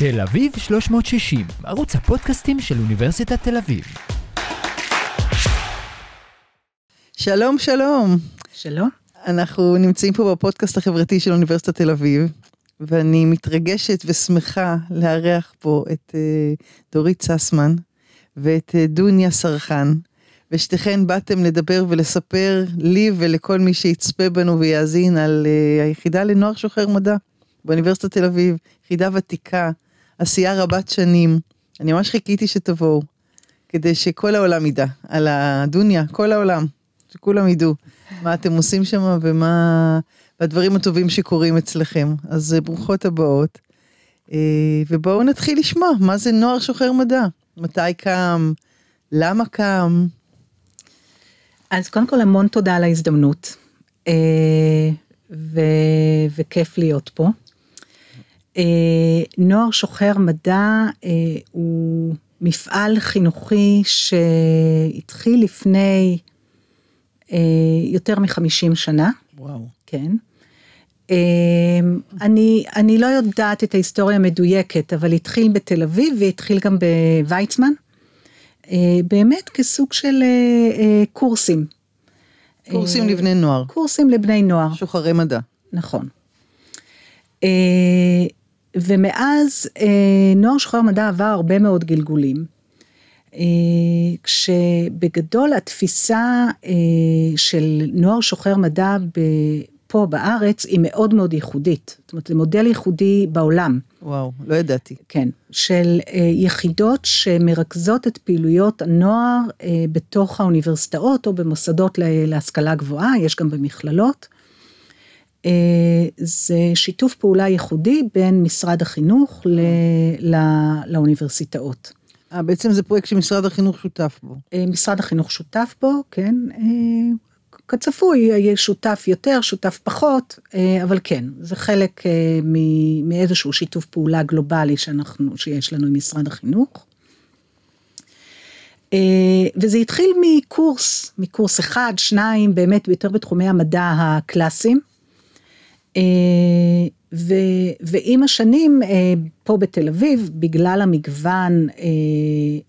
תל אביב 360, ערוץ הפודקאסטים של אוניברסיטת תל אביב. שלום, שלום. שלום. אנחנו נמצאים פה בפודקאסט החברתי של אוניברסיטת תל אביב, ואני מתרגשת ושמחה לארח פה את uh, דורית ססמן ואת uh, דוניה סרחן, ושתיכן באתם לדבר ולספר לי ולכל מי שיצפה בנו ויאזין על uh, היחידה לנוער שוחר מדע באוניברסיטת תל אביב, יחידה ותיקה, עשייה רבת שנים. אני ממש חיכיתי שתבואו, כדי שכל העולם ידע על הדוניה, כל העולם, שכולם ידעו מה אתם עושים שם ומה... והדברים הטובים שקורים אצלכם. אז ברוכות הבאות. ובואו נתחיל לשמוע מה זה נוער שוחר מדע. מתי קם? למה קם? אז קודם כל המון תודה על ההזדמנות, ו... וכיף להיות פה. נוער שוחר מדע הוא מפעל חינוכי שהתחיל לפני יותר מחמישים שנה. וואו. כן. אני, אני לא יודעת את ההיסטוריה המדויקת, אבל התחיל בתל אביב והתחיל גם בוויצמן. באמת כסוג של קורסים. קורסים לבני נוער. קורסים לבני נוער. שוחרי מדע. נכון. ומאז נוער שוחר מדע עבר הרבה מאוד גלגולים. כשבגדול התפיסה של נוער שוחר מדע פה בארץ היא מאוד מאוד ייחודית. זאת אומרת, זה מודל ייחודי בעולם. וואו, לא ידעתי. כן, של יחידות שמרכזות את פעילויות הנוער בתוך האוניברסיטאות או במוסדות להשכלה גבוהה, יש גם במכללות. זה שיתוף פעולה ייחודי בין משרד החינוך לאוניברסיטאות. אה, בעצם זה פרויקט שמשרד החינוך שותף בו. משרד החינוך שותף בו, כן. כצפוי, יהיה שותף יותר, שותף פחות, אבל כן, זה חלק מאיזשהו שיתוף פעולה גלובלי שאנחנו, שיש לנו עם משרד החינוך. וזה התחיל מקורס, מקורס אחד, שניים, באמת יותר בתחומי המדע הקלאסיים. ו, ועם השנים פה בתל אביב, בגלל המגוון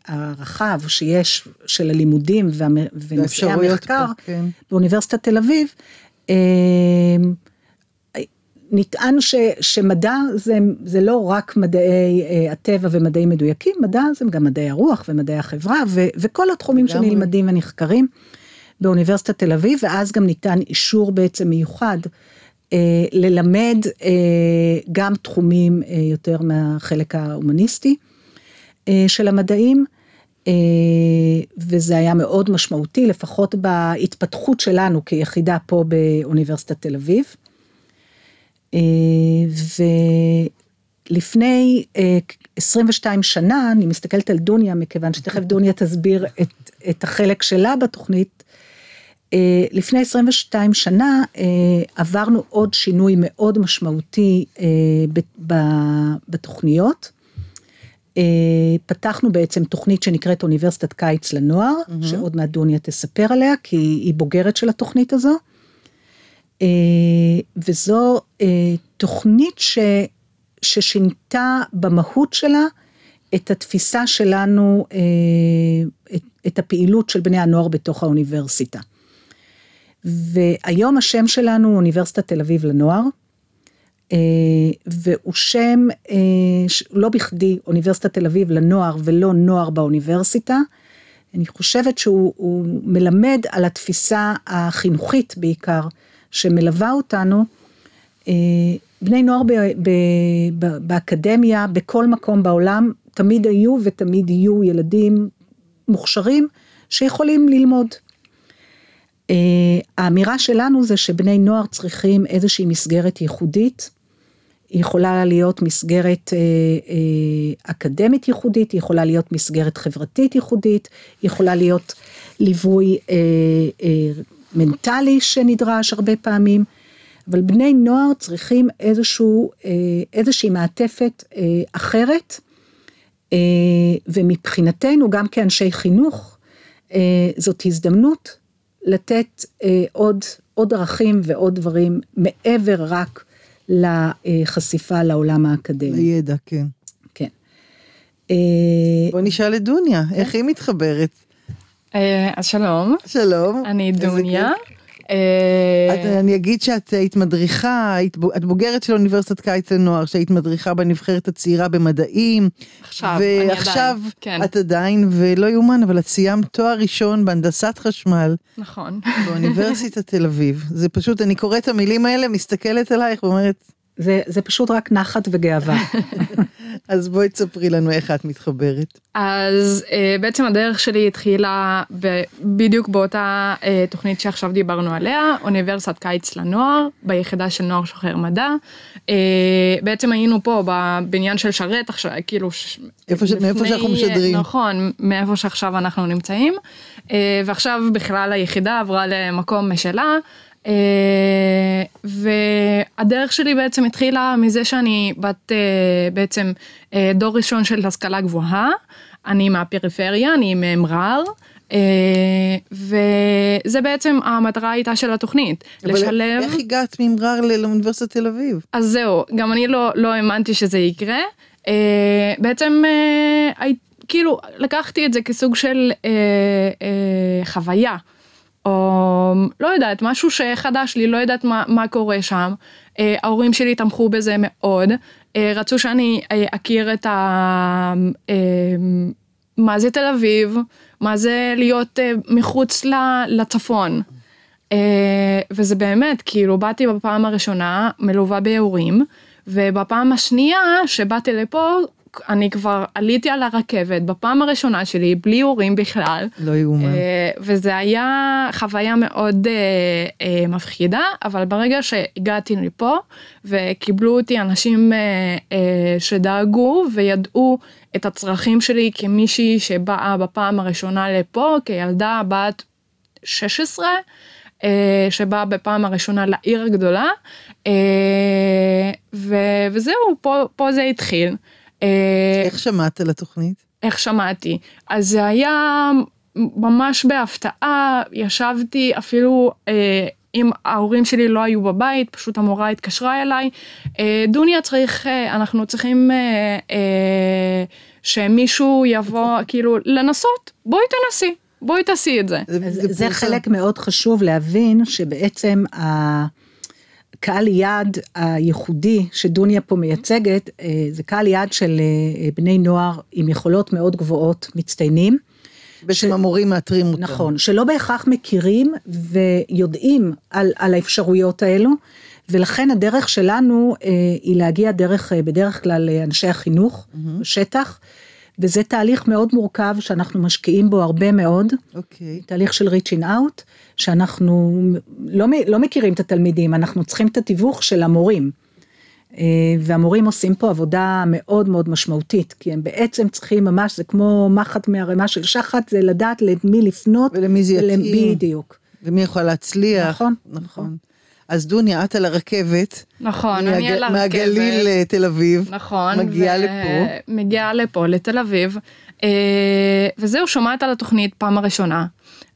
הרחב שיש של הלימודים ונושאי המחקר פה, כן. באוניברסיטת תל אביב, נטען ש, שמדע זה, זה לא רק מדעי הטבע ומדעים מדויקים, מדע זה גם מדעי הרוח ומדעי החברה ו, וכל התחומים שנלמדים ונחקרים באוניברסיטת תל אביב, ואז גם ניתן אישור בעצם מיוחד. ללמד גם תחומים יותר מהחלק ההומניסטי של המדעים, וזה היה מאוד משמעותי, לפחות בהתפתחות שלנו כיחידה פה באוניברסיטת תל אביב. ולפני 22 שנה, אני מסתכלת על דוניה, מכיוון שתכף דוניה תסביר את, את החלק שלה בתוכנית, לפני 22 שנה עברנו עוד שינוי מאוד משמעותי בתוכניות. פתחנו בעצם תוכנית שנקראת אוניברסיטת קיץ לנוער, mm-hmm. שעוד מעט דוניה תספר עליה, כי היא בוגרת של התוכנית הזו. וזו תוכנית ש, ששינתה במהות שלה את התפיסה שלנו, את, את הפעילות של בני הנוער בתוך האוניברסיטה. והיום השם שלנו אוניברסיטת תל אביב לנוער, והוא שם, לא בכדי אוניברסיטת תל אביב לנוער ולא נוער באוניברסיטה, אני חושבת שהוא מלמד על התפיסה החינוכית בעיקר, שמלווה אותנו, בני נוער ב, ב, ב, באקדמיה, בכל מקום בעולם, תמיד היו ותמיד יהיו ילדים מוכשרים שיכולים ללמוד. האמירה שלנו זה שבני נוער צריכים איזושהי מסגרת ייחודית, היא יכולה להיות מסגרת אקדמית ייחודית, היא יכולה להיות מסגרת חברתית ייחודית, היא יכולה להיות ליווי מנטלי שנדרש הרבה פעמים, אבל בני נוער צריכים איזשהו, איזושהי מעטפת אחרת, ומבחינתנו גם כאנשי חינוך, זאת הזדמנות לתת עוד, עוד ערכים ועוד דברים מעבר רק לחשיפה לעולם האקדמי. לידע, כן. כן. אה, בוא נשאל את דוניה, איך היא מתחברת? אה, אז שלום, שלום. אני דוניה. אה, אני אגיד שאת היית מדריכה, את בוגרת של אוניברסיטת קיץ לנוער, שהיית מדריכה בנבחרת הצעירה במדעים. עכשיו, אני ועכשיו עדיין, כן. את עדיין, ולא יאומן, אבל את סיימת תואר ראשון בהנדסת חשמל נכון. באוניברסיטת תל אביב. זה פשוט, אני קוראת את המילים האלה, מסתכלת עלייך ואומרת, זה, זה פשוט רק נחת וגאווה. אז בואי תספרי לנו איך את מתחברת. אז אה, בעצם הדרך שלי התחילה ב- בדיוק באותה אה, תוכנית שעכשיו דיברנו עליה, אוניברסיטת קיץ לנוער, ביחידה של נוער שוחר מדע. אה, בעצם היינו פה בבניין של שרת עכשיו, כאילו... ש- איפה ש- מאיפה לפני, שאנחנו אה, משדרים. נכון, מאיפה שעכשיו אנחנו נמצאים. אה, ועכשיו בכלל היחידה עברה למקום משלה. אה, והדרך שלי בעצם התחילה מזה שאני בת אה, בעצם אה, דור ראשון של השכלה גבוהה, אני מהפריפריה, אני ממע'אר, וזה בעצם המטרה הייתה של התוכנית, אבל לשלב, איך הגעת ממע'אר ל- לאוניברסיטת תל אביב? אז זהו, גם אני לא, לא האמנתי שזה יקרה, בעצם כאילו לקחתי את זה כסוג של חוויה. או לא יודעת, משהו שחדש לי, לא יודעת מה, מה קורה שם. אה, ההורים שלי תמכו בזה מאוד, אה, רצו שאני אה, אכיר את ה... אה, מה זה תל אביב, מה זה להיות אה, מחוץ ל- לצפון. אה, וזה באמת, כאילו, באתי בפעם הראשונה מלווה בהורים, ובפעם השנייה שבאתי לפה, אני כבר עליתי על הרכבת בפעם הראשונה שלי, בלי הורים בכלל. לא יאומן. אה, וזה היה חוויה מאוד אה, אה, מפחידה, אבל ברגע שהגעתי לפה וקיבלו אותי אנשים שדאגו וידעו את הצרכים שלי כמישהי שבאה בפעם הראשונה לפה, כילדה בת 16, אה, שבאה בפעם הראשונה לעיר הגדולה, ו- וזהו, פה, פה זה התחיל. אה, איך שמעת על התוכנית? איך שמעתי. אז זה היה ממש בהפתעה, ישבתי אפילו אה, אם ההורים שלי לא היו בבית, פשוט המורה התקשרה אליי, אה, דוניה צריך, אה, אנחנו צריכים שמישהו יבוא כאילו לנסות, בואי תנסי, בואי תעשי את זה. אז זה פורסם. חלק מאוד חשוב להבין שבעצם הקהל יעד הייחודי שדוניה פה מייצגת, אה, זה קהל יעד של אה, בני נוער עם יכולות מאוד גבוהות, מצטיינים. בעצם המורים מאתרים אותם. נכון, שלא בהכרח מכירים ויודעים על, על האפשרויות האלו, ולכן הדרך שלנו אה, היא להגיע דרך, אה, בדרך כלל לאנשי החינוך בשטח, וזה תהליך מאוד מורכב שאנחנו משקיעים בו הרבה מאוד, אוקיי. תהליך של reaching out, שאנחנו לא, לא מכירים את התלמידים, אנחנו צריכים את התיווך של המורים. אה, והמורים עושים פה עבודה מאוד מאוד משמעותית, כי הם בעצם צריכים ממש, זה כמו מחט מהרמה של שחת, זה לדעת למי לפנות. ולמי זה יתאים. בדיוק. ומי יכול להצליח. נכון, נכון. נכון. אז דוניה, את על הרכבת. נכון, אני מהג- על הרכבת. מהגליל לתל אביב. נכון. מגיעה ו- לפה. מגיעה לפה, לתל אביב. אה, וזהו, שומעת על התוכנית פעם הראשונה.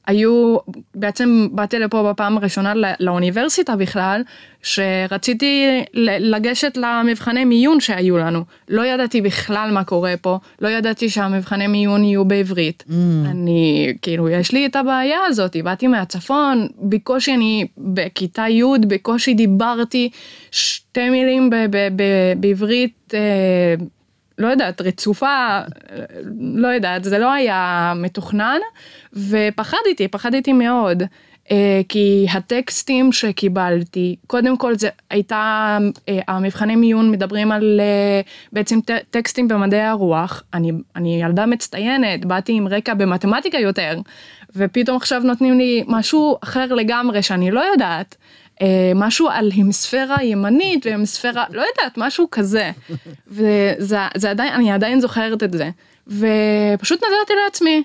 היו, בעצם באתי לפה בפעם הראשונה לאוניברסיטה בכלל, שרציתי לגשת למבחני מיון שהיו לנו. לא ידעתי בכלל מה קורה פה, לא ידעתי שהמבחני מיון יהיו בעברית. Mm. אני, כאילו, יש לי את הבעיה הזאת, באתי מהצפון, בקושי אני בכיתה י', בקושי דיברתי שתי מילים ב- ב- ב- בעברית. אה, לא יודעת, רצופה, לא יודעת, זה לא היה מתוכנן, ופחדתי, פחדתי מאוד, אה, כי הטקסטים שקיבלתי, קודם כל זה הייתה, אה, המבחני מיון מדברים על אה, בעצם טקסטים במדעי הרוח, אני, אני ילדה מצטיינת, באתי עם רקע במתמטיקה יותר, ופתאום עכשיו נותנים לי משהו אחר לגמרי שאני לא יודעת. אה, משהו על המספירה ימנית והמספירה, לא יודעת, משהו כזה. וזה זה עדיין, אני עדיין זוכרת את זה. ופשוט נתתי לעצמי.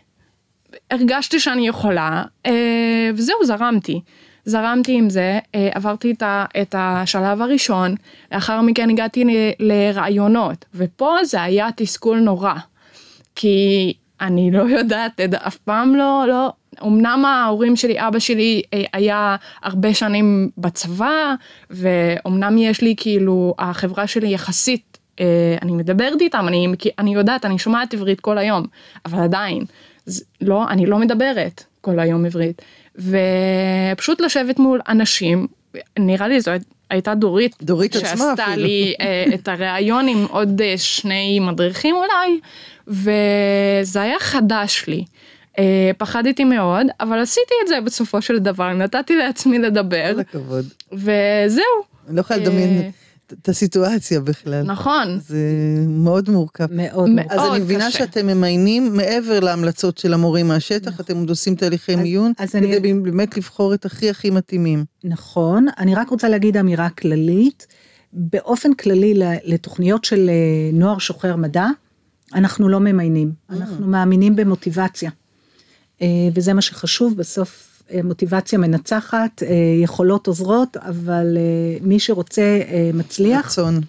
הרגשתי שאני יכולה, אה, וזהו, זרמתי. זרמתי עם זה, אה, עברתי את, ה, את השלב הראשון, לאחר מכן הגעתי לרעיונות, ופה זה היה תסכול נורא. כי אני לא יודעת, אף פעם לא, לא, אמנם ההורים שלי, אבא שלי אה, היה הרבה שנים בצבא, ואומנם יש לי כאילו, החברה שלי יחסית אה, אני מדברת איתם, אני, אני יודעת, אני שומעת עברית כל היום, אבל עדיין, לא, אני לא מדברת כל היום עברית. ופשוט לשבת מול אנשים, נראה לי זו הייתה דורית, דורית עצמה אפילו, שעשתה לי אה, את הריאיון עם עוד שני מדריכים אולי, וזה היה חדש לי. אה, פחדתי מאוד, אבל עשיתי את זה בסופו של דבר, נתתי לעצמי לדבר. כל הכבוד. וזהו. אני לא יכולה לדמיין את הסיטואציה בכלל. נכון. זה מאוד מורכב. מאוד מורכב. אז אני מבינה קשה. שאתם ממיינים מעבר להמלצות של המורים מהשטח, אתם עוד עושים תהליכי מיון, אז כדי אני- באמת לבחור את הכי הכי מתאימים. נכון, אני רק רוצה להגיד אמירה כללית. באופן כללי לתוכניות של אה, נוער שוחר מדע, אנחנו לא ממיינים, אנחנו מאמינים במוטיבציה. אה, וזה מה שחשוב, בסוף אה, מוטיבציה מנצחת, אה, יכולות עוזרות, אבל מי שרוצה מצליח. רצון.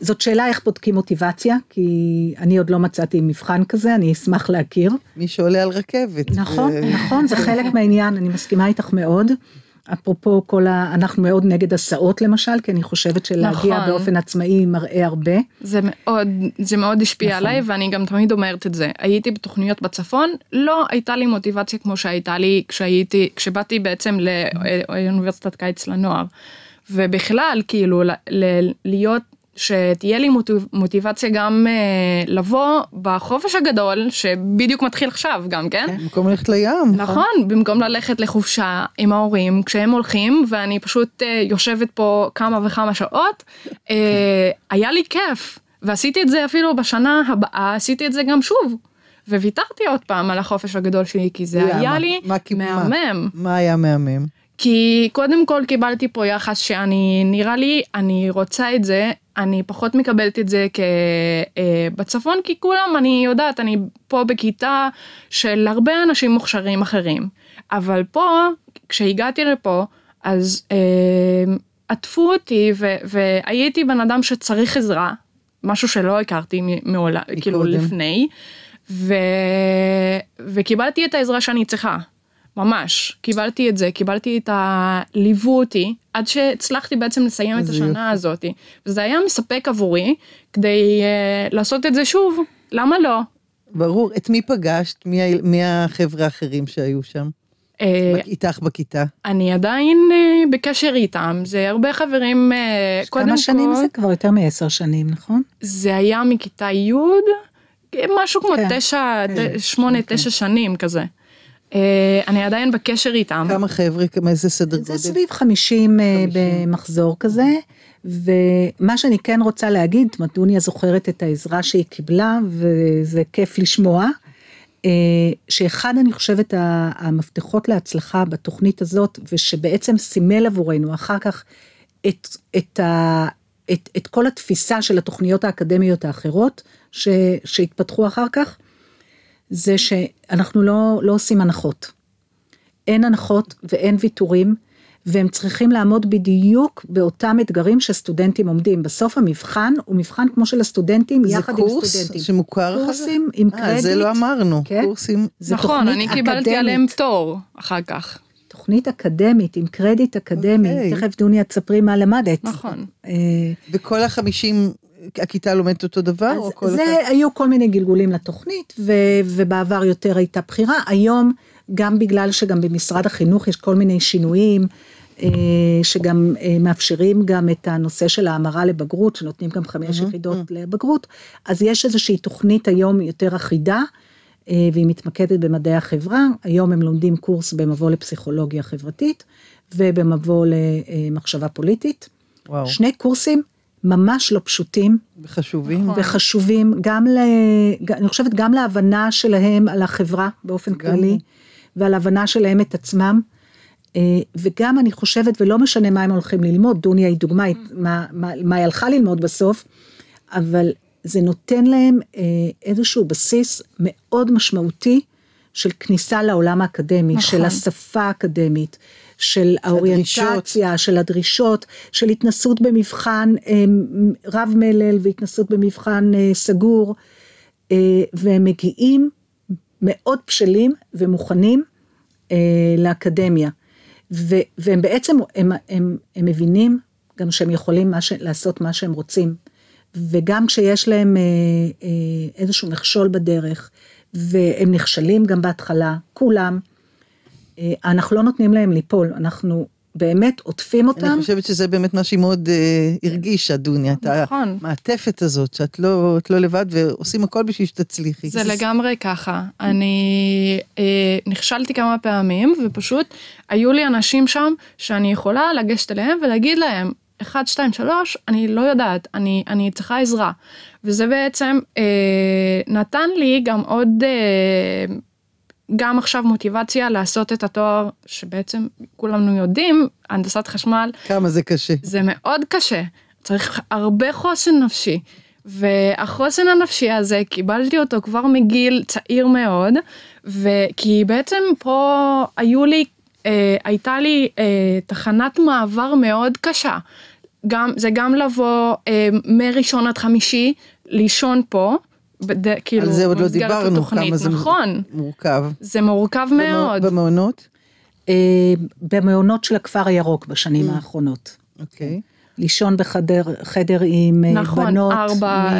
זאת שאלה איך בודקים מוטיבציה, כי אני עוד לא מצאתי מבחן כזה, אני אשמח להכיר. מי שעולה על רכבת. נכון, נכון, זה חלק מהעניין, אני מסכימה איתך מאוד. אפרופו כל ה... אנחנו מאוד נגד הסעות למשל, כי אני חושבת שלהגיע נכון. באופן עצמאי מראה הרבה. זה מאוד, זה מאוד השפיע נכון. עליי ואני גם תמיד אומרת את זה. הייתי בתוכניות בצפון, לא הייתה לי מוטיבציה כמו שהייתה לי כשהייתי, כשבאתי בעצם לאוניברסיטת קיץ לנוער. ובכלל, כאילו, ל- ל- להיות, שתהיה לי מוטיב, מוטיבציה גם אה, לבוא בחופש הגדול, שבדיוק מתחיל עכשיו גם, כן? במקום ללכת לים. נכון, במקום ללכת לחופשה עם ההורים כשהם הולכים ואני פשוט אה, יושבת פה כמה וכמה שעות, אה, היה לי כיף ועשיתי את זה אפילו בשנה הבאה, עשיתי את זה גם שוב. וויתרתי עוד פעם על החופש הגדול שלי כי זה? היה לי מה- מה- מהמם. מה היה מהמם? כי קודם כל קיבלתי פה יחס שאני נראה לי אני רוצה את זה אני פחות מקבלת את זה כבצפון כי כולם אני יודעת אני פה בכיתה של הרבה אנשים מוכשרים אחרים אבל פה כשהגעתי לפה אז אה, עטפו אותי ו- והייתי בן אדם שצריך עזרה משהו שלא הכרתי מעולם כאילו. לפני ו... וקיבלתי את העזרה שאני צריכה. ממש, קיבלתי את זה, קיבלתי את ה... ליוו אותי עד שהצלחתי בעצם לסיים את השנה יופי. הזאת. וזה היה מספק עבורי כדי uh, לעשות את זה שוב, למה לא? ברור. את מי פגשת? מי מי החבר'ה האחרים שהיו שם? Uh, איתך בכיתה? אני עדיין uh, בקשר איתם, זה הרבה חברים, קודם כמה שנים כל, זה כבר יותר מעשר שנים, נכון? זה היה מכיתה י', משהו כמו כן, תשע, כן, שמונה, כן. תשע שנים כזה. Uh, אני עדיין בקשר איתם. כמה חבר'ה, כמה איזה סדר גודל? זה סביב 50 אה, 50. במחזור כזה, ומה שאני כן רוצה להגיד, מדוניה זוכרת את העזרה שהיא קיבלה, וזה כיף לשמוע, אה, שאחד אני חושבת המפתחות להצלחה בתוכנית הזאת, ושבעצם סימל עבורנו אחר כך את, את, ה, את, את כל התפיסה של התוכניות האקדמיות האחרות ש, שהתפתחו אחר כך, זה שאנחנו לא, לא עושים הנחות. אין הנחות ואין ויתורים, והם צריכים לעמוד בדיוק באותם אתגרים שסטודנטים עומדים. בסוף המבחן הוא מבחן כמו של הסטודנטים, זה יחד עם קורס סטודנטים. שמוכר לך? קורסים עם אה, קרדיט. זה לא אמרנו. כן. קורסים. זה נכון, אני קיבלתי אקדמית. עליהם פטור אחר כך. תוכנית אקדמית עם קרדיט אקדמי. אוקיי. תכף דוניה תספרי מה למדת. נכון. אה, וכל החמישים, הכיתה לומדת אותו דבר? אז או כל זה אחד? היו כל מיני גלגולים לתוכנית ו, ובעבר יותר הייתה בחירה היום גם בגלל שגם במשרד החינוך יש כל מיני שינויים אה, שגם אה, מאפשרים גם את הנושא של ההמרה לבגרות שנותנים גם חמש יחידות לבגרות אז יש איזושהי תוכנית היום יותר אחידה. אה, והיא מתמקדת במדעי החברה, היום הם לומדים קורס במבוא לפסיכולוגיה חברתית ובמבוא למחשבה פוליטית. וואו, שני קורסים ממש לא פשוטים, וחשובים. נכון. וחשובים גם ל... אני חושבת גם להבנה שלהם על החברה באופן גם. כללי, ועל הבנה שלהם את עצמם. אה, וגם אני חושבת, ולא משנה מה הם הולכים ללמוד, דוניה היא דוגמה, היא- מה, מה, מה היא הלכה ללמוד בסוף, אבל זה נותן להם אה, איזשהו בסיס מאוד משמעותי של כניסה לעולם האקדמי, נכון. של השפה האקדמית, של האוריינטציה, של הדרישות, של התנסות במבחן אה, רב מלל והתנסות במבחן אה, סגור, אה, והם מגיעים מאוד בשלים ומוכנים אה, לאקדמיה. ו, והם בעצם, הם, הם, הם מבינים גם שהם יכולים מה ש, לעשות מה שהם רוצים. וגם כשיש להם אה, אה, איזשהו מכשול בדרך, והם נכשלים גם בהתחלה, כולם, אנחנו לא נותנים להם ליפול, אנחנו באמת עוטפים אותם. אני חושבת שזה באמת מה שהיא מאוד אה, הרגישה, דוניה, את נכון. המעטפת הזאת, שאת לא, את לא לבד ועושים הכל בשביל שתצליחי. זה לגמרי ככה. אני אה, נכשלתי כמה פעמים, ופשוט היו לי אנשים שם שאני יכולה לגשת אליהם ולהגיד להם, 1, 2, 3, אני לא יודעת, אני, אני צריכה עזרה. וזה בעצם אה, נתן לי גם עוד, אה, גם עכשיו מוטיבציה לעשות את התואר שבעצם כולנו יודעים, הנדסת חשמל, כמה זה קשה. זה מאוד קשה, צריך הרבה חוסן נפשי. והחוסן הנפשי הזה, קיבלתי אותו כבר מגיל צעיר מאוד, וכי בעצם פה היו לי, אה, הייתה לי אה, תחנת מעבר מאוד קשה. גם, זה גם לבוא אה, מראשון עד חמישי, לישון פה, בד, כאילו, על זה עוד לא דיברנו, התוכנית. כמה זה נכון, מורכב. זה מורכב מאוד. במעונות? אה, במעונות של הכפר הירוק בשנים האחרונות. אוקיי. לישון בחדר חדר עם אה, נכון, בנות ארבע-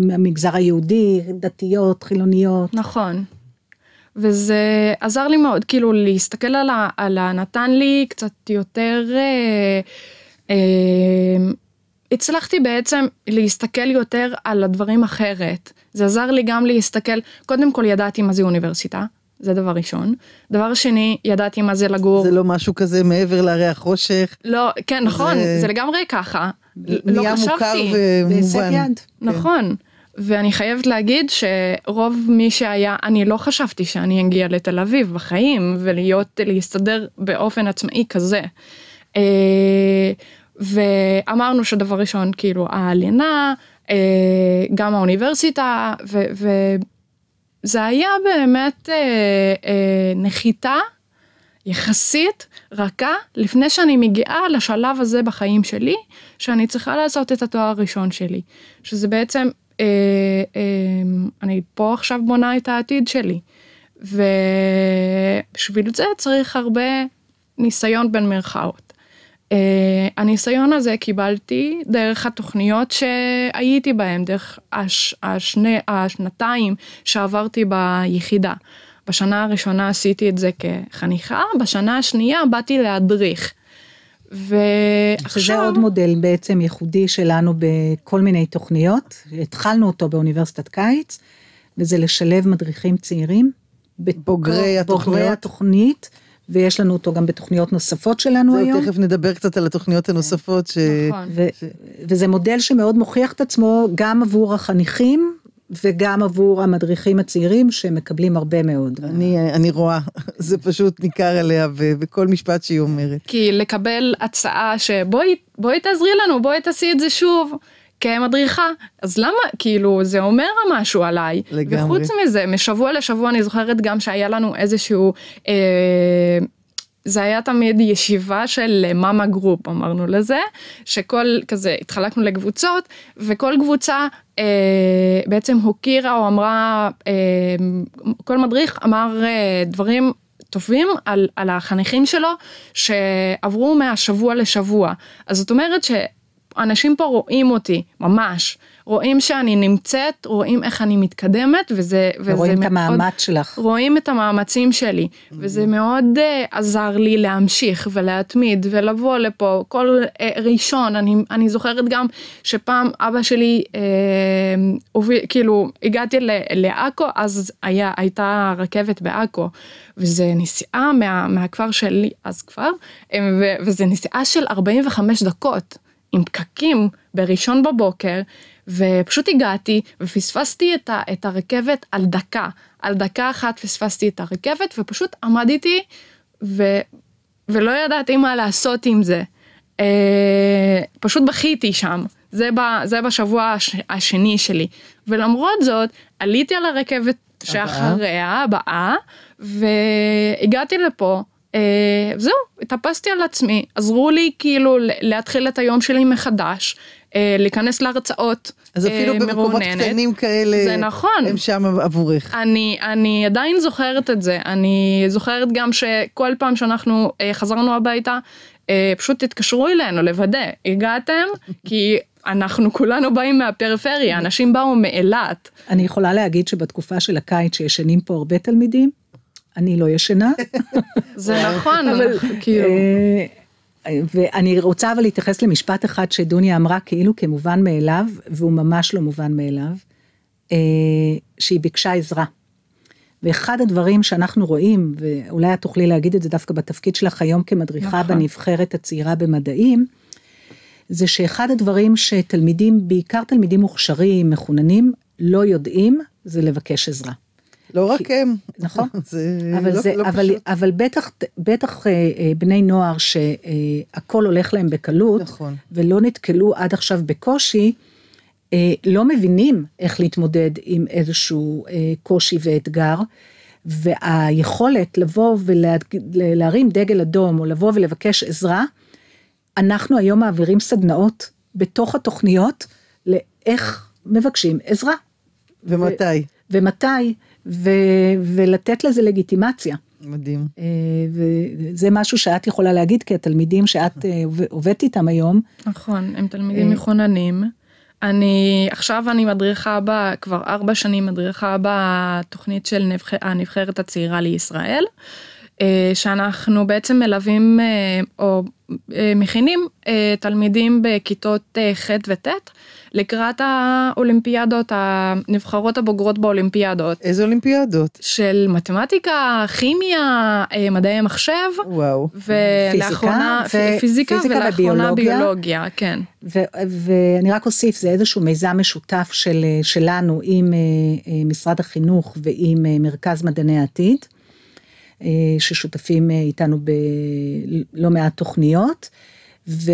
מהמגזר היהודי, דתיות, חילוניות. נכון. וזה עזר לי מאוד, כאילו להסתכל על ה... על ה נתן לי קצת יותר... אה, אה, הצלחתי בעצם להסתכל יותר על הדברים אחרת. זה עזר לי גם להסתכל, קודם כל ידעתי מה זה אוניברסיטה, זה דבר ראשון. דבר שני, ידעתי מה זה לגור. זה לא משהו כזה מעבר להרי החושך, לא, כן, נכון, זה- זה לגמרי ככה. לא נהיה מוכר חשבתי. בהישג ומובן. יד. נכון. ואני חייבת להגיד שרוב מי שהיה, אני לא חשבתי שאני אגיע לתל אביב בחיים ולהיות, להסתדר באופן עצמאי כזה. ואמרנו שדבר ראשון, כאילו, הלינה, אה, גם האוניברסיטה, וזה היה באמת אה, אה, נחיתה יחסית רכה לפני שאני מגיעה לשלב הזה בחיים שלי, שאני צריכה לעשות את התואר הראשון שלי. שזה בעצם, אני פה עכשיו בונה את העתיד שלי. ובשביל זה צריך הרבה ניסיון בין מירכאות. Uh, הניסיון הזה קיבלתי דרך התוכניות שהייתי בהן, דרך הש, השני, השנתיים שעברתי ביחידה. בשנה הראשונה עשיתי את זה כחניכה, בשנה השנייה באתי להדריך. שזה ועכשיו, עוד מודל בעצם ייחודי שלנו בכל מיני תוכניות. התחלנו אותו באוניברסיטת קיץ, וזה לשלב מדריכים צעירים. בוגרי התוכניות. בוגרי התוכנית, ויש לנו אותו גם בתוכניות נוספות שלנו זהו, היום. תכף נדבר קצת על התוכניות הנוספות ש... נכון. ו- וזה מודל שמאוד מוכיח את עצמו גם עבור החניכים וגם עבור המדריכים הצעירים שמקבלים הרבה מאוד. אני, אני רואה, זה פשוט ניכר עליה בכל משפט שהיא אומרת. כי לקבל הצעה שבואי בואי תעזרי לנו, בואי תעשי את זה שוב. כמדריכה, אז למה, כאילו, זה אומר משהו עליי. לגמרי. וחוץ מזה, משבוע לשבוע אני זוכרת גם שהיה לנו איזשהו, אה, זה היה תמיד ישיבה של mama group, אמרנו לזה, שכל כזה, התחלקנו לקבוצות, וכל קבוצה אה, בעצם הוקירה או אמרה, אה, כל מדריך אמר אה, דברים טובים על, על החניכים שלו שעברו מהשבוע לשבוע. אז זאת אומרת שאנשים פה רואים אותי, ממש. רואים שאני נמצאת, רואים איך אני מתקדמת, וזה, וזה ורואים את מאוד- המאמץ שלך. רואים את המאמצים שלי, וזה מאוד uh, עזר לי להמשיך ולהתמיד ולבוא לפה כל uh, ראשון, אני, אני זוכרת גם שפעם אבא שלי uh, הוביל, כאילו הגעתי לעכו, אז היה, הייתה רכבת בעכו, וזה נסיעה מה, מהכפר שלי, אז כבר, ו, וזה נסיעה של 45 דקות. עם פקקים בראשון בבוקר, ופשוט הגעתי ופספסתי את, ה, את הרכבת על דקה. על דקה אחת פספסתי את הרכבת ופשוט עמדתי ו, ולא ידעתי מה לעשות עם זה. אה, פשוט בכיתי שם. זה, ב, זה בשבוע הש, השני שלי. ולמרות זאת, עליתי על הרכבת שאחריה, הבאה, והגעתי לפה. אה, זהו, התאפסתי על עצמי, עזרו לי כאילו להתחיל את היום שלי מחדש, אה, להיכנס להרצאות אז אפילו אה, במקומות מרועננת. קטנים כאלה, זה נכון. הם שם עבורך. אני, אני עדיין זוכרת את זה, אני זוכרת גם שכל פעם שאנחנו חזרנו הביתה, פשוט התקשרו אלינו לוודא, הגעתם? כי אנחנו כולנו באים מהפריפריה, אנשים באו מאילת. אני יכולה להגיד שבתקופה של הקיץ שישנים פה הרבה תלמידים, אני לא ישנה. זה נכון, אבל כאילו... אה, ואני רוצה אבל להתייחס למשפט אחד שדוניה אמרה כאילו כמובן מאליו, והוא ממש לא מובן מאליו, אה, שהיא ביקשה עזרה. ואחד הדברים שאנחנו רואים, ואולי את תוכלי להגיד את זה דווקא בתפקיד שלך היום כמדריכה נכון. בנבחרת הצעירה במדעים, זה שאחד הדברים שתלמידים, בעיקר תלמידים מוכשרים, מחוננים, לא יודעים, זה לבקש עזרה. לא רק הם. נכון. זה אבל, לא, זה, לא אבל, פשוט. אבל בטח, בטח אה, אה, בני נוער שהכל הולך להם בקלות, נכון. ולא נתקלו עד עכשיו בקושי, אה, לא מבינים איך להתמודד עם איזשהו אה, קושי ואתגר, והיכולת לבוא ולהרים דגל אדום, או לבוא ולבקש עזרה, אנחנו היום מעבירים סדנאות בתוך התוכניות לאיך מבקשים עזרה. ומתי? ומתי, ו, ולתת לזה לגיטימציה. מדהים. אה, וזה משהו שאת יכולה להגיד, כי התלמידים שאת אה, עובד- עובדת איתם היום, נכון, הם תלמידים מחוננים. אני, עכשיו אני מדריכה בה, כבר ארבע שנים מדריכה בתוכנית של נבח, הנבחרת הצעירה לישראל, אה, שאנחנו בעצם מלווים אה, או אה, מכינים אה, תלמידים בכיתות אה, ח' וט' לקראת האולימפיאדות, הנבחרות הבוגרות באולימפיאדות. איזה אולימפיאדות? של מתמטיקה, כימיה, אה, מדעי המחשב, וואו. ולאחרונה פיזיקה, ו- פיזיקה, פיזיקה ולאחרונה וביולוגיה. ביולוגיה, כן. ו- ואני רק אוסיף, זה איזשהו מיזם משותף של, אה, שלנו עם אה, אה, משרד החינוך ועם אה, מרכז מדעני העתיד, אה, ששותפים אה, איתנו בלא מעט תוכניות, ו-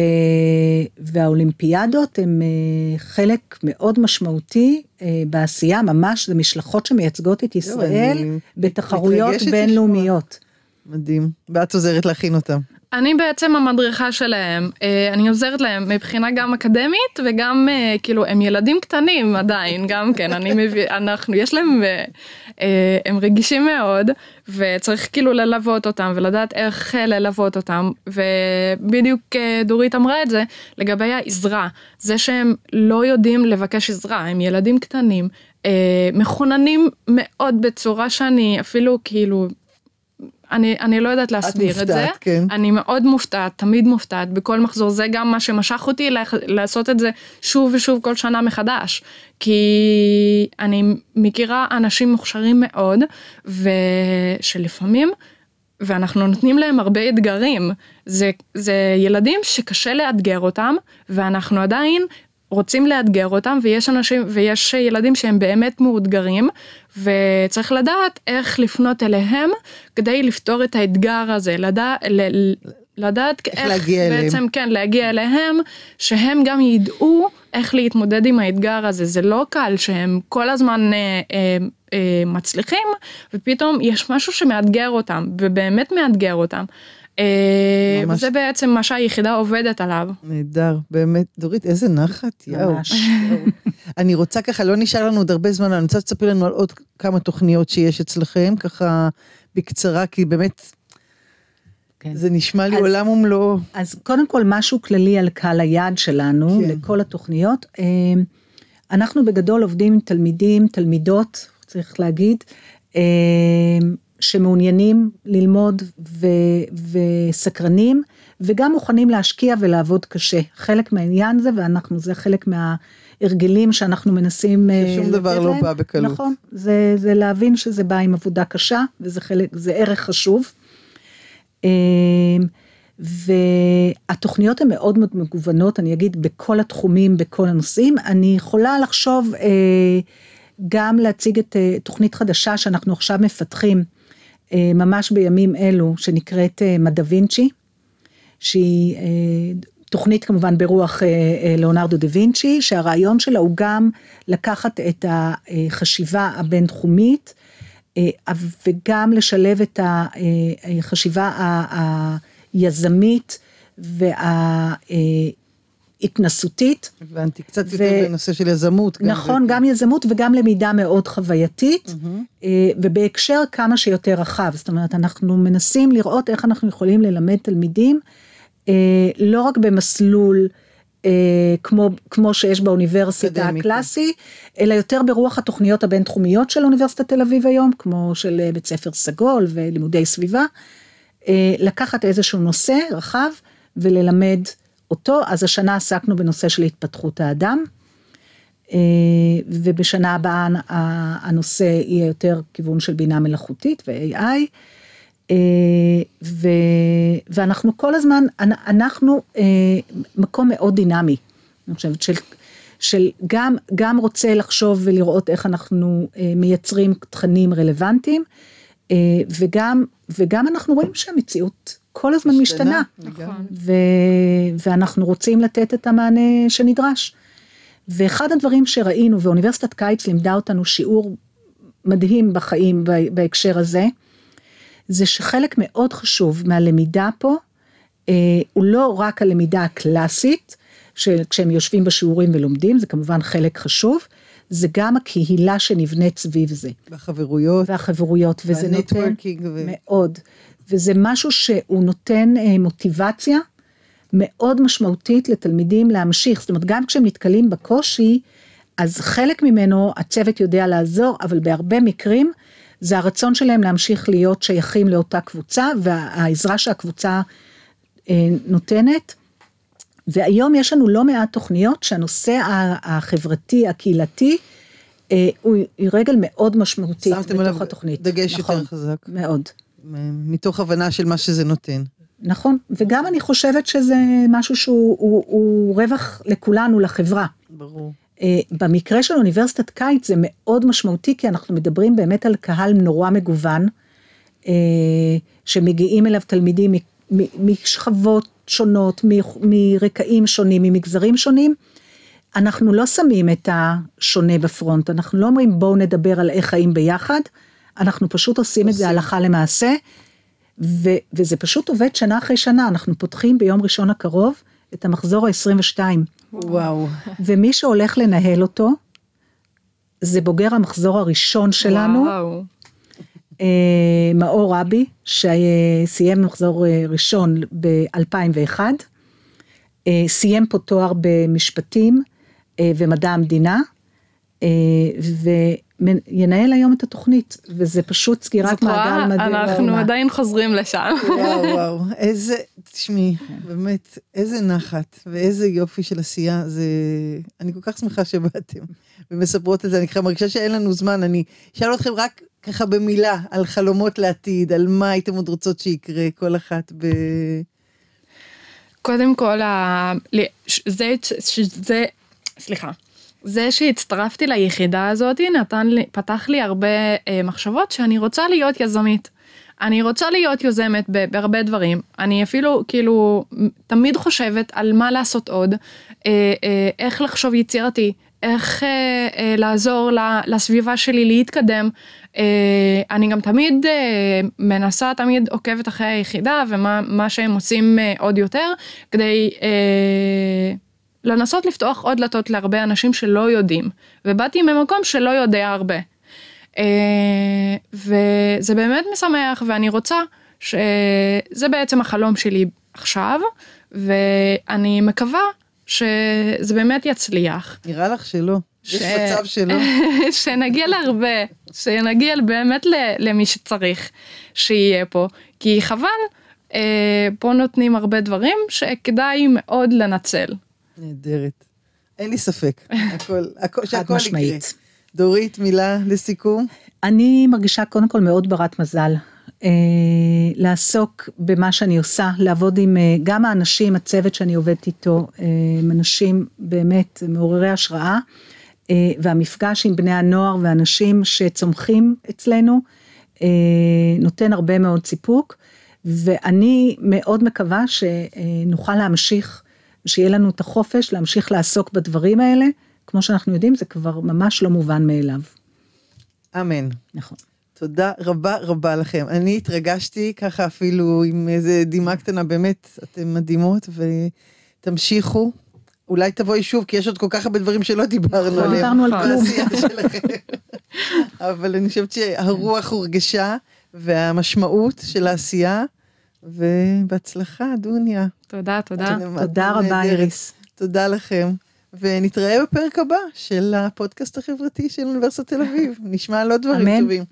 והאולימפיאדות הם אה, חלק מאוד משמעותי אה, בעשייה, ממש זה משלחות שמייצגות את ישראל אני בתחרויות בינלאומיות. מדהים. ואת עוזרת להכין אותם. אני בעצם המדריכה שלהם, אה, אני עוזרת להם מבחינה גם אקדמית וגם אה, כאילו הם ילדים קטנים עדיין גם כן, אני מביא, אנחנו, יש להם, אה, הם רגישים מאוד וצריך כאילו ללוות אותם ולדעת איך ללוות אותם ובדיוק דורית אמרה את זה לגבי העזרה, זה שהם לא יודעים לבקש עזרה, הם ילדים קטנים, אה, מחוננים מאוד בצורה שאני אפילו כאילו אני, אני לא יודעת להסביר את זה. מופתעת, כן. אני מאוד מופתעת, תמיד מופתעת בכל מחזור, זה גם מה שמשך אותי לעשות את זה שוב ושוב כל שנה מחדש. כי אני מכירה אנשים מוכשרים מאוד, ושלפעמים, ואנחנו נותנים להם הרבה אתגרים. זה, זה ילדים שקשה לאתגר אותם, ואנחנו עדיין רוצים לאתגר אותם ויש אנשים ויש ילדים שהם באמת מאותגרים וצריך לדעת איך לפנות אליהם כדי לפתור את האתגר הזה לדע, ל, לדעת איך להגיע אליהם. בעצם כן להגיע אליהם שהם גם ידעו איך להתמודד עם האתגר הזה זה לא קל שהם כל הזמן אה, אה, אה, מצליחים ופתאום יש משהו שמאתגר אותם ובאמת מאתגר אותם. אה, ממש. וזה בעצם מה שהיחידה עובדת עליו. נהדר, באמת. דורית, איזה נחת, יואו. ממש. אני רוצה ככה, לא נשאר לנו עוד הרבה זמן, אני רוצה שתספרי לנו על עוד כמה תוכניות שיש אצלכם, ככה בקצרה, כי באמת, כן. זה נשמע לי אז- עולם ומלואו. אז קודם כל משהו כללי על קהל היעד שלנו, כן. כן. לכל התוכניות. אה, אנחנו בגדול עובדים עם תלמידים, תלמידות, צריך להגיד, אה, שמעוניינים ללמוד ו, וסקרנים, וגם מוכנים להשקיע ולעבוד קשה. חלק מהעניין זה, ואנחנו, זה חלק מההרגלים שאנחנו מנסים אה, ששום דבר לתת לא להם. בא בקלות. נכון, זה, זה להבין שזה בא עם עבודה קשה, וזה חלק, זה ערך חשוב. אמ, והתוכניות הן מאוד מאוד מגוונות, אני אגיד בכל התחומים, בכל הנושאים. אני יכולה לחשוב אה, גם להציג את אה, תוכנית חדשה שאנחנו עכשיו מפתחים, אה, ממש בימים אלו, שנקראת אה, מדע וינצ'י, שהיא אה, תוכנית כמובן ברוח אה, אה, ליאונרדו דה וינצ'י, שהרעיון שלה הוא גם לקחת את החשיבה הבינתחומית, אה, וגם לשלב את החשיבה היזמית וההתנסותית. הבנתי, קצת ו- יותר בנושא של יזמות. גם נכון, זה- גם יזמות וגם למידה מאוד חווייתית, אה, ובהקשר כמה שיותר רחב. זאת אומרת, אנחנו מנסים לראות איך אנחנו יכולים ללמד תלמידים, אה, לא רק במסלול אה, כמו, כמו שיש באוניברסיטה. הקלאסי, אלא יותר ברוח התוכניות הבינתחומיות של אוניברסיטת תל אביב היום, כמו של בית ספר סגול ולימודי סביבה, אה, לקחת איזשהו נושא רחב וללמד אותו, אז השנה עסקנו בנושא של התפתחות האדם, אה, ובשנה הבאה הנושא יהיה יותר כיוון של בינה מלאכותית ו-AI. אה, ו, ואנחנו כל הזמן, אנ- אנחנו אה, מקום מאוד דינמי, אני חושבת, של, של גם, גם רוצה לחשוב ולראות איך אנחנו מייצרים תכנים רלוונטיים, וגם, וגם אנחנו רואים שהמציאות כל הזמן משתנה, נכון. ו, ואנחנו רוצים לתת את המענה שנדרש. ואחד הדברים שראינו, ואוניברסיטת קיץ לימדה אותנו שיעור מדהים בחיים בהקשר הזה, זה שחלק מאוד חשוב מהלמידה פה, אה, הוא לא רק הלמידה הקלאסית, שכשהם יושבים בשיעורים ולומדים, זה כמובן חלק חשוב, זה גם הקהילה שנבנית סביב זה, והחברויות, והחברויות, וזה נותן והנטוורקינג. ו- מאוד, וזה משהו שהוא נותן אה, מוטיבציה מאוד משמעותית לתלמידים להמשיך, זאת אומרת גם כשהם נתקלים בקושי, אז חלק ממנו הצוות יודע לעזור, אבל בהרבה מקרים זה הרצון שלהם להמשיך להיות שייכים לאותה קבוצה, והעזרה שהקבוצה אה, נותנת. והיום יש לנו לא מעט תוכניות שהנושא החברתי, הקהילתי, אה, הוא רגל מאוד משמעותית שמתם עליו בתוך התוכנית. דגש נכון, יותר חזק, מאוד. מתוך הבנה של מה שזה נותן. נכון, וגם אני חושבת שזה משהו שהוא הוא, הוא רווח לכולנו, לחברה. ברור. אה, במקרה של אוניברסיטת קיץ זה מאוד משמעותי, כי אנחנו מדברים באמת על קהל נורא מגוון, אה, שמגיעים אליו תלמידים משכבות שונות, מ- מרקעים שונים, ממגזרים שונים. אנחנו לא שמים את השונה בפרונט, אנחנו לא אומרים בואו נדבר על איך חיים ביחד, אנחנו פשוט עושים את זה. הלכה למעשה, ו- וזה פשוט עובד שנה אחרי שנה, אנחנו פותחים ביום ראשון הקרוב את המחזור ה-22. וואו. ומי שהולך לנהל אותו, זה בוגר המחזור הראשון שלנו, וואו. אה, מאור רבי, שסיים מחזור אה, ראשון ב-2001, אה, סיים פה תואר במשפטים ומדע המדינה, וינהל היום את התוכנית, וזה פשוט סגירת מעגל מדהים. אנחנו עדיין חוזרים לשם. וואו וואו, איזה, תשמעי, באמת, איזה נחת ואיזה יופי של עשייה, זה... אני כל כך שמחה שבאתם ומספרות את זה, אני ככה מרגישה שאין לנו זמן, אני אשאל אתכם רק ככה במילה על חלומות לעתיד, על מה הייתם עוד רוצות שיקרה, כל אחת ב... קודם כל, ה- זה, זה, סליחה, זה שהצטרפתי ליחידה הזאת נתן לי, פתח לי הרבה אה, מחשבות שאני רוצה להיות יזמית. אני רוצה להיות יוזמת בהרבה דברים. אני אפילו כאילו תמיד חושבת על מה לעשות עוד, אה, אה, איך לחשוב יצירתי, איך אה, אה, לעזור לסביבה שלי להתקדם. אה, אני גם תמיד אה, מנסה, תמיד עוקבת אחרי היחידה ומה מה שהם עושים אה, עוד יותר, כדי אה, לנסות לפתוח עוד דלתות להרבה אנשים שלא יודעים. ובאתי ממקום שלא יודע הרבה. אה, וזה באמת משמח ואני רוצה שזה בעצם החלום שלי עכשיו ואני מקווה שזה באמת יצליח. נראה לך שלא. יש ש- מצב שלא. שנגיע להרבה, שנגיע באמת למי שצריך שיהיה פה, כי חבל, אה, פה נותנים הרבה דברים שכדאי מאוד לנצל. נהדרת. אין לי ספק, הכל, הכל, חד שהכל יקרה. משמעית. דורית, מילה לסיכום? אני מרגישה קודם כל מאוד ברת מזל. אה, לעסוק במה שאני עושה, לעבוד עם אה, גם האנשים, הצוות שאני עובדת איתו, אה, הם אנשים באמת מעוררי השראה, אה, והמפגש עם בני הנוער ואנשים שצומחים אצלנו, אה, נותן הרבה מאוד סיפוק, ואני מאוד מקווה שנוכל להמשיך, שיהיה לנו את החופש להמשיך לעסוק בדברים האלה, כמו שאנחנו יודעים, זה כבר ממש לא מובן מאליו. אמן. נכון. תודה רבה רבה לכם. אני התרגשתי ככה אפילו עם איזה דמעה קטנה, באמת, אתן מדהימות ותמשיכו. אולי תבואי שוב, כי יש עוד כל כך הרבה דברים שלא דיברנו לא עליהם. דיברנו על נכון. כלום. אבל אני חושבת שהרוח הורגשה, והמשמעות של העשייה, ובהצלחה, דוניה. תודה, תודה. תודה רבה. איריס. תודה לכם. ונתראה בפרק הבא של הפודקאסט החברתי של אוניברסיטת תל אביב. נשמע על עוד דברים אמן. טובים.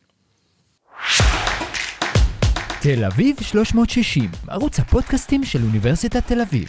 תל אביב 360, ערוץ הפודקאסטים של אוניברסיטת תל אביב.